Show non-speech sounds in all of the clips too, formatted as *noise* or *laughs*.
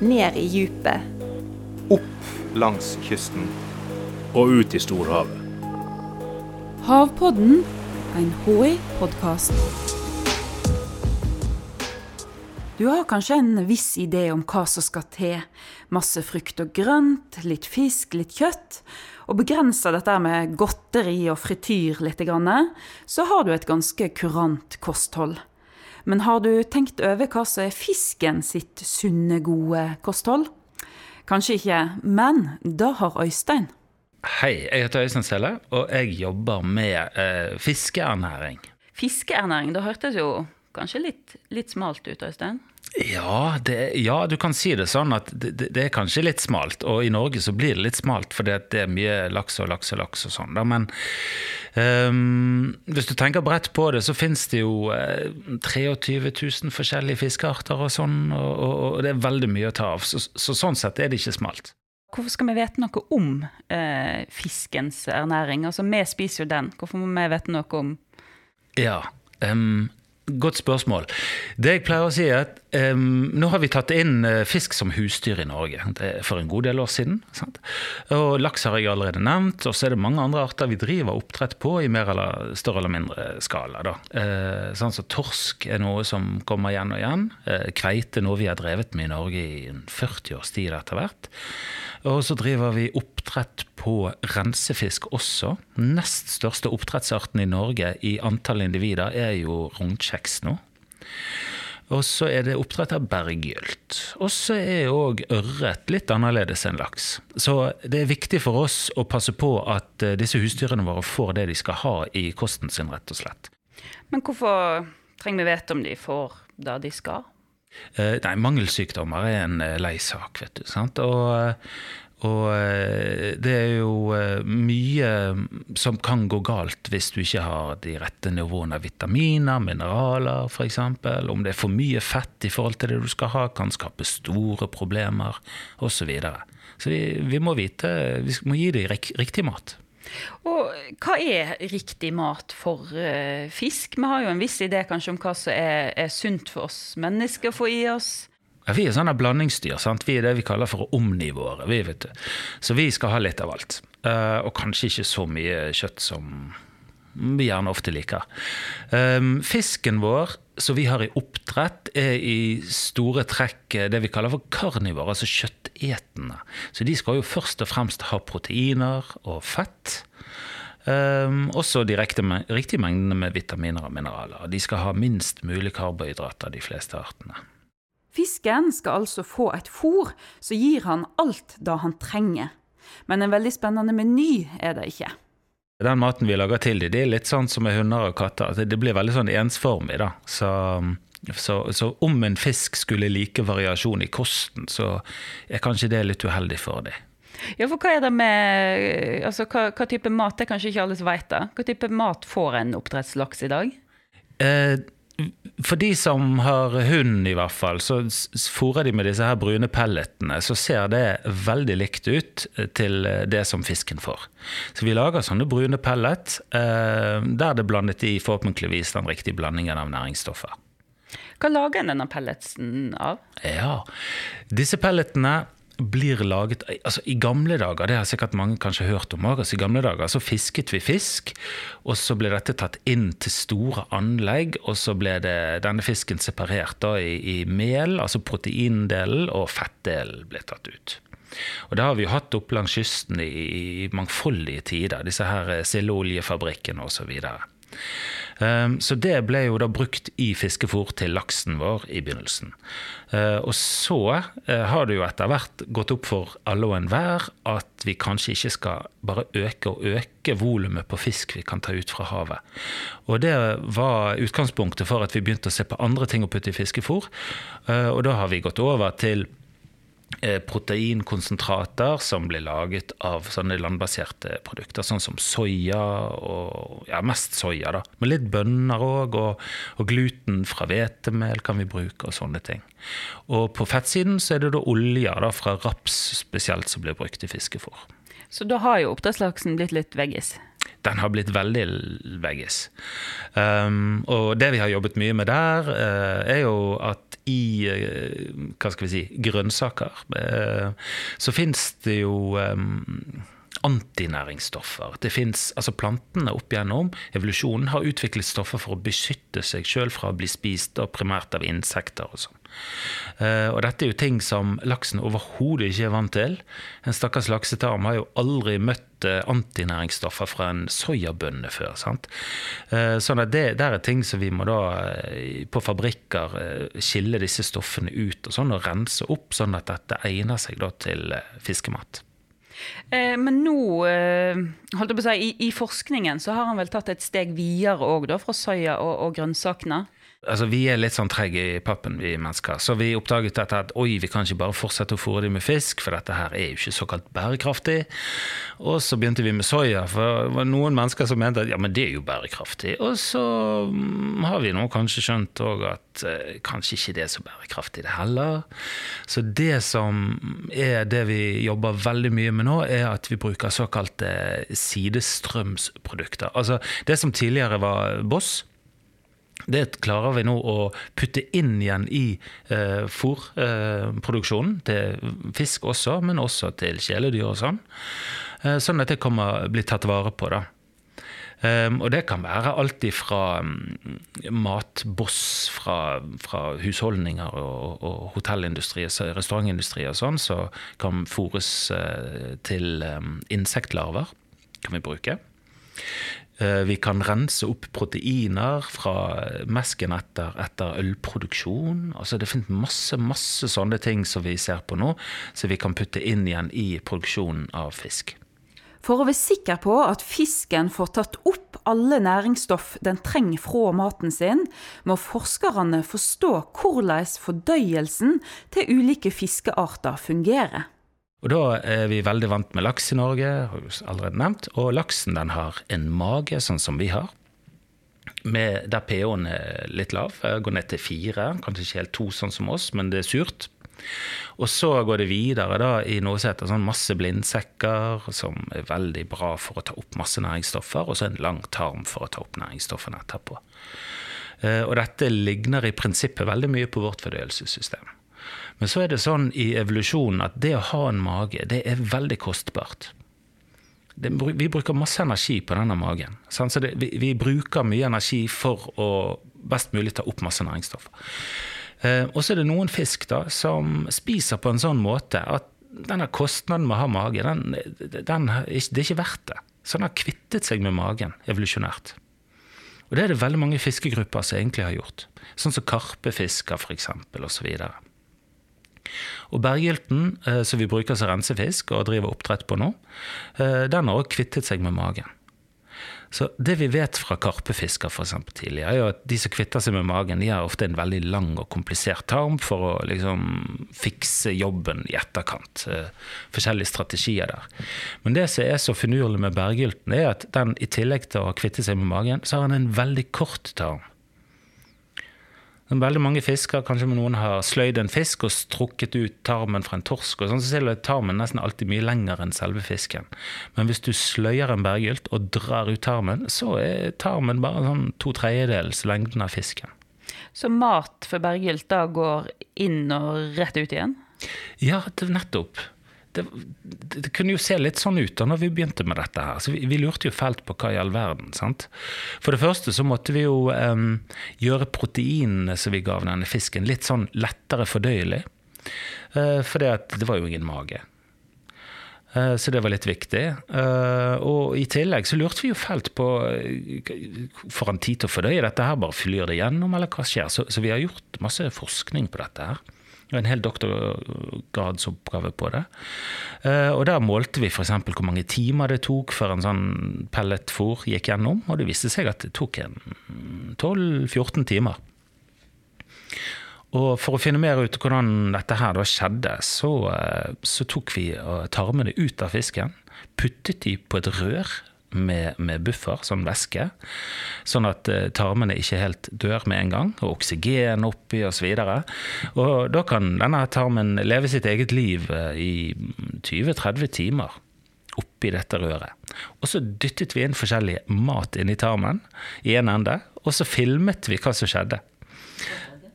ned i djupet. Opp langs kysten. Og ut i storhavet. Havpodden, en HI-podkast. Du har kanskje en viss idé om hva som skal til. Masse frukt og grønt, litt fisk, litt kjøtt. Og begrenser dette med godteri og frityr litt, så har du et ganske kurant kosthold. Men har du tenkt over hva som er fisken sitt sunne, gode kosthold? Kanskje ikke, men da har Øystein. Hei, jeg heter Øystein Selle, og jeg jobber med eh, fiskeernæring. Fiskeernæring, da hørtes jo kanskje litt, litt smalt ut, Øystein? Ja, det, ja, du kan si det sånn at det, det, er kanskje litt smalt. Og i Norge så blir det litt smalt fordi det er mye laks og laks og laks og sånn. Men um, hvis du tenker bredt på det, så finnes det jo eh, 23 000 forskjellige fiskearter og sånn. Og, og, og, det er veldig mye å ta av. Så, så, sånn sett er det ikke smalt. Hvorfor skal vi vite noe om eh, fiskens ernæring? Altså, Vi spiser jo den. Hvorfor må vi vite noe om Ja, um, Godt spørsmål. Det jeg pleier å si er at um, Nå har vi tatt inn uh, fisk som husdyr i Norge for en god del år siden. Sant? Og Laks har jeg allerede nevnt, og så er det mange andre arter vi driver oppdrett på i mer eller større eller mindre skala. Da. Uh, sånn så Torsk er noe som kommer igjen og igjen. Uh, kveite er noe vi har drevet med i Norge i 40 års tid etter hvert. Og så driver vi oppdrett på rensefisk også. Nest største oppdrettsarten i Norge i antall individer er jo rognkjeks nå. Og så er det oppdrett av berggylt. Og så er òg ørret litt annerledes enn laks. Så det er viktig for oss å passe på at eh, disse husdyrene våre får det de skal ha i kosten sin, rett og slett. Men hvorfor trenger vi vite om de får det de skal? Eh, nei, mangelsykdommer er en eh, lei sak, vet du. Sant? Og, og eh, det er jo mye som kan gå galt hvis du ikke har de rette nivåene av vitaminer, mineraler f.eks. Om det er for mye fett i forhold til det du skal ha, kan skape store problemer osv. Så, videre. så vi, vi, må vite, vi må gi dem riktig mat. Og hva er riktig mat for uh, fisk? Vi har jo en viss idé kanskje om hva som er, er sunt for oss mennesker å få i oss. Ja, vi er sånne blandingsdyr. Sant? Vi er det vi kaller for omnivåere. Vi, så vi skal ha litt av alt. Uh, og kanskje ikke så mye kjøtt som vi gjerne ofte liker. Um, fisken vår som vi har i oppdrett, er i store trekk det vi kaller for karnivore, altså kjøttetende. Så de skal jo først og fremst ha proteiner og fett. Um, også de riktige mengdene med vitaminer og mineraler. De skal ha minst mulig karbohydrater, de fleste artene. Fisken skal altså få et fôr som gir han alt det han trenger. Men en veldig spennende meny er det ikke. Den maten vi lager til dem, det er litt sånn som med hunder og katter. Det blir veldig sånn ensformig. da. Så, så, så, om en fisk skulle like variasjon i kosten, så er kanskje det litt uheldig for dem. Ja, for hva er det med altså, hva, hva type mat? Det er kanskje ikke alle som vet det. Hva type mat får en oppdrettslaks i dag? Eh, for de som har hund, i hvert fall, så fôrer de med disse her brune pelletene. Så ser det veldig likt ut eh, til eh, det som fisken får. Så vi lager sånne brune pellet, eh, der det er blandet i forhåpentligvis den riktige blandingen av næringsstoffer. Hva lager en denne pelletsen av? Ja, Disse pelletene blir laget altså I gamle dager, det har sikkert mange kanskje hørt om også, i gamle dager så fisket vi fisk, og så ble dette tatt inn til store anlegg, og så ble det, denne fisken separert da i, i mel, altså proteindelen, og fettdelen ble tatt ut. Og Det har vi jo hatt opp langs kysten i, i mangfoldige tider, disse her sildeoljefabrikkene osv. Ehm, så det ble jo da brukt i fiskefôr til laksen vår i begynnelsen. Ehm, og så eh, har det jo etter hvert gått opp for alle og enhver at vi kanskje ikke skal bare øke og øke volumet på fisk vi kan ta ut fra havet. Og det var utgangspunktet for at vi begynte å se på andre ting å putte i fiskefôr. Ehm, og da har vi gått over til proteinkonsentrater som blir laget av sånne landbaserte produkter, sånn som soya og ja, mest soya, da. Men litt bønner òg, og, og, gluten fra hvetemel kan vi bruke, og sånne ting. Og på fettsiden så er det da oljer da, fra raps spesielt som blir brukt i fiskefôr. Så da har jo oppdrettslaksen blitt litt veggis? den har blitt veldig veggis. Um, og det vi har jobbet mye med der, uh, er jo at i uh, hva skal vi si, grønnsaker, eh, så fins det jo um, antinæringsstoffer. Det finnes, altså Plantene opp gjennom evolusjonen har utviklet stoffer for å beskytte seg sjøl fra å bli spist, og primært av insekter og sånn. Uh, og dette er jo ting som laksen overhodet ikke er vant til. En stakkars laksetarm har jo aldri møtt uh, antinæringsstoffer fra en soyabønne før. sant? Uh, sånn at det der er ting som vi må da på fabrikker skille disse stoffene ut og sånn, og rense opp, sånn at dette egner seg da til fiskemat. Eh, men nå, eh, holdt jeg på å si, i, i, forskningen så har han vel tatt et steg videre òg, fra soya og, og grønnsakene? Altså, Vi er litt sånn trege i pappen, vi mennesker. Så vi oppdaget dette at oi, vi kan ikke bare fortsette å fôre dem med fisk, for dette her er jo ikke såkalt bærekraftig. Og så begynte vi med soya, for det var noen mennesker som mente at ja, men det er jo bærekraftig. Og så mm, har vi nå kanskje skjønt òg at eh, kanskje ikke det er så bærekraftig det heller. Så det som er det vi jobber veldig mye med nå, er at vi bruker såkalte sidestrømsprodukter. Altså det som tidligere var Boss det klarer vi nå å putte inn igjen i eh, fôrproduksjonen. Eh, til fisk også, men også til kjæledyr og sånn. Eh, sånn at det kommer bli tatt vare på. da. Um, og det kan være alt fra um, matboss fra, fra husholdninger og, og hotellindustri, restaurantindustri og sånn, som så kan fôres uh, til um, insektlarver. kan vi bruke. Eh, vi kan rense opp proteiner fra mesken etter, etter ølproduksjon. Altså det finnes masse, masse sånne ting som vi ser på nå, som vi kan putte inn igjen i produksjonen av fisk. For å være sikker på at fisken får tatt opp alle næringsstoff den trenger fra maten sin, må forskerne forstå hvordan fordøyelsen til ulike fiskearter fungerer. Og Da er vi veldig vant med laks i Norge, har vi allerede nevnt. Og laksen den har en mage, sånn som vi har. Med, der pH-en er litt lav. Går ned til fire, kanskje ikke helt to sånn som oss, men det er surt. Og så går det videre da i noe som heter sånn masse blindsekker, som er veldig bra for å ta opp masse næringsstoffer, og så en lang tarm for å ta opp næringsstoffene etterpå. Eh, og dette ligner i prinsippet veldig mye på vårt fordøyelsessystem. Men så er det sånn i evolusjonen at det å ha en mage, det er veldig kostbart. Det, vi bruker masse energi på denne magen. Så det, vi, vi, bruker mye energi for å best mulig ta opp masse næringsstoffer. Eh, og så er det noen fisk da, som spiser på en sånn måte at denne kostnaden med å ha mage, den, den, det er ikke verdt det. Så den har kvittet seg med magen evolusjonært. Og det er det veldig mange fiskegrupper som egentlig har gjort. Sånn som karpefisker f.eks. osv. Og berggylte, berghylten som vi bruker som rensefisk og driver oppdrett på nå, eh, den har også kvittet seg med magen. Så Det vi vet fra karpefisker for tidligere, er jo at de som kvitter seg med magen, de har ofte en veldig lang og komplisert tarm for å liksom fikse jobben i etterkant. Eh, forskjellige strategier der. Men det som er så finurlig med berggylten, er at den i tillegg til å kvitte seg med magen, så har den en veldig kort tarm. Veldig mange fisker, kanskje noen har sløyd en fisk og strukket ut tarmen fra en torsk. og sånn, Så ser tarmen nesten alltid mye lenger enn selve fisken. Men hvis du sløyer en berggylt og drar ut tarmen, så er tarmen bare sånn to tredjedels lengden av fisken. Så mat for berggylt da går inn og rett ut igjen? Ja, nettopp det, det, kunne jo se litt sånn ut da når vi begynte med dette her. Så vi, vi lurte jo fælt på hva i all verden. sant? For det første så måtte vi jo um, gjøre proteinene som vi gav denne fisken, litt sånn lettere fordøyelig. Uh, for det, det var jo ingen mage. Uh, så det var litt viktig. Uh, og i tillegg så lurte vi jo fælt på Får han tid til å fordøye dette her? Bare flyr det gjennom, eller hva skjer? Så, så vi har gjort masse forskning på dette her en hel doktorgradsoppgave på det. Eh, og Der målte vi f.eks. hvor mange timer det tok før en sånn pelletfôr gikk gjennom. Og det viste seg at det tok en 12-14 timer. Og For å finne mer ut hvordan dette her da skjedde, så, eh, så tok vi tarmene ut av fisken. Puttet de på et rør med, med, buffer, sånn væske, sånn at uh, tarmene ikke helt dør med en gang, og oksygen oppi osv. Og, så og da kan denne tarmen leve sitt eget liv uh, i 20-30 timer oppi dette røret. Og så dyttet vi inn forskjellig mat inn i tarmen i en ende, og så filmet vi hva som skjedde.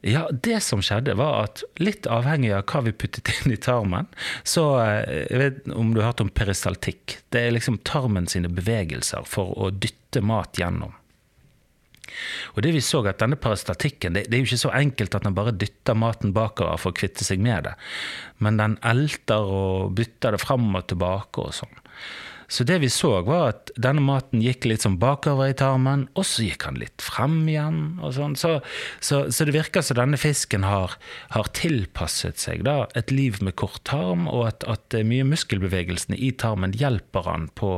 Ja, det som skjedde, var at litt avhengig av hva vi puttet inn i tarmen Så eh, jeg vet om du har hørt om peristaltikk. Det er liksom tarmen sine bevegelser for å dytte mat gjennom. Og det vi så at denne peristaltikken, det, det er jo ikke så enkelt at den bare dytter maten bakover for å kvitte seg med det. Men den elter og bytter det fram og tilbake og sånn. Så det vi så, var at denne maten gikk litt sånn bakover i tarmen, og så gikk han litt frem igjen. og sånn. Så, så, så det virker som denne fisken har, har tilpasset seg da, et liv med kort tarm, og at, at mye muskelbevegelsene i tarmen hjelper han på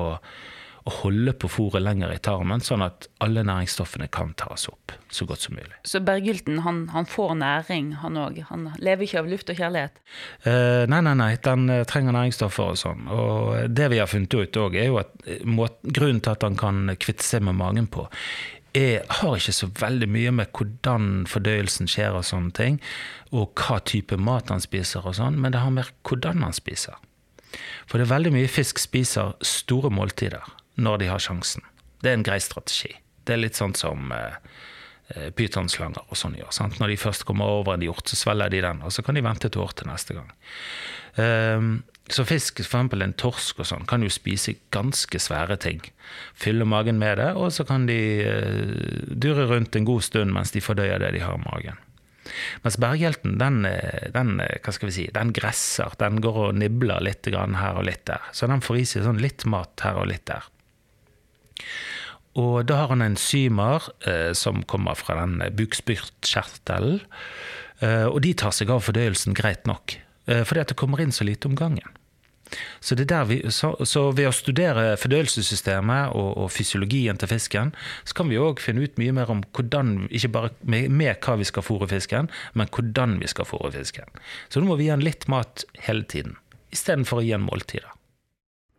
å holde på fôret lenger i tarmen, sånn at alle næringsstoffene kan tas opp så godt som mulig. Så bergylten han, han får næring, han òg? Han lever ikke av luft og kjærlighet? Uh, nei, nei, nei. Den uh, trenger næringsstoffer og sånn. Og det vi har funnet ut òg, er jo at måten, grunnen til at han kan kvitte seg med magen på, er, har ikke så veldig mye med hvordan fordøyelsen skjer og sånne ting, og hva type mat han spiser og sånn, men det har mer hvordan han spiser. For det er veldig mye fisk spiser store måltider når de har sjansen. Det er en grei strategi. Det er litt sånn som eh, eh, pytonslanger og sånn gjør. Sant? Når de først kommer over en hjort, så svelger de den, og så kan de vente et år til neste gang. Um, så fisk, f.eks. en torsk og sånn, kan jo spise ganske svære ting. Fylle magen med det, og så kan de uh, dure rundt en god stund mens de fordøyer det de har i magen. Mens berghjelten, den, den, hva skal vi si, den gresser. Den går og nibler litt her og litt der. Så den får i seg sånn litt mat her og litt der. Og da har han enzymer eh, som kommer fra den bukspyttkjertelen. Eh, og de tar seg av fordøyelsen greit nok, eh, fordi at det kommer inn så lite om gangen. Så, vi, så, så, ved å studere fordøyelsessystemet og, og, fysiologien til fisken, så kan vi òg finne ut mye mer om hvordan, ikke bare med, med hva vi skal fôre fisken, men hvordan vi skal fôre fisken. Så nå må vi gi den litt mat hele tiden, istedenfor å gi den måltider.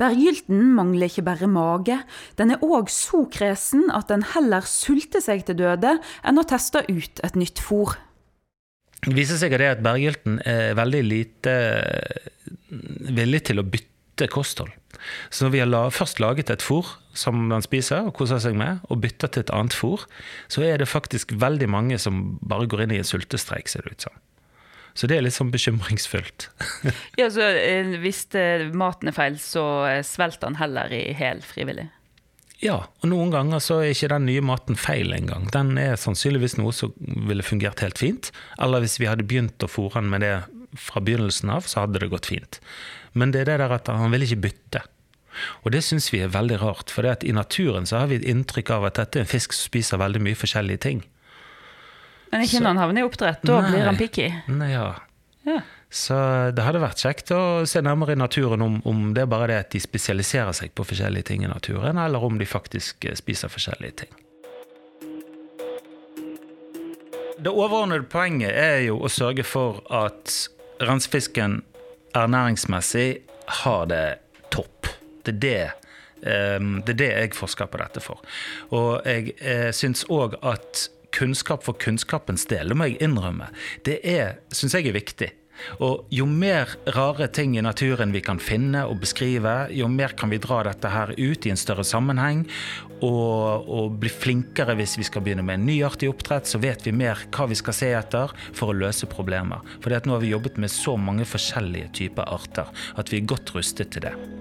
Bergylten mangler ikke bare mage, den er òg så kresen at den heller sulter seg til døde enn å teste ut et nytt fôr. Det viser seg at bergylten er veldig lite villig til å bytte kosthold. Så når vi har først laget et fôr som den spiser og koser seg med, og bytter til et annet fôr, så er det faktisk veldig mange som bare går inn i en sultestreik, ser det ut som. Så det er litt sånn bekymringsfullt. *laughs* ja, så eh, Hvis eh, maten er feil, så eh, svelter han heller i hel frivillig? Ja, og noen ganger så er ikke den nye maten feil engang. Den er sannsynligvis noe som ville fungert helt fint. Eller hvis vi hadde begynt å fôre den med det fra begynnelsen av, så hadde det gått fint. Men det er det der at han vil ikke bytte. Og det syns vi er veldig rart, for i naturen så har vi et inntrykk av at dette er en fisk som spiser veldig mye forskjellige ting. Men ikke når han havner i oppdrett. Da nei, blir han picky. Ja. ja. Så det hadde vært kjekt å se nærmere i naturen om, om, det er bare det at de spesialiserer seg på forskjellige ting i naturen, eller om de faktisk eh, spiser forskjellige ting. Det overordnede poenget er jo å sørge for at rensefisken ernæringsmessig har det topp. Det er det, um, det, er det jeg forsker på dette for. Og jeg uh, syns òg at kunnskap for kunnskapens del, det må jeg innrømme, det syns jeg er viktig. Og jo mer rare ting i naturen vi kan finne og beskrive, jo mer kan vi dra dette her ut i en større sammenheng. Og, og bli flinkere hvis vi skal begynne med en ny art oppdrett, så vet vi mer hva vi skal se etter for å løse problemer. For nå har vi jobbet med så mange forskjellige typer arter at vi er godt rustet til det.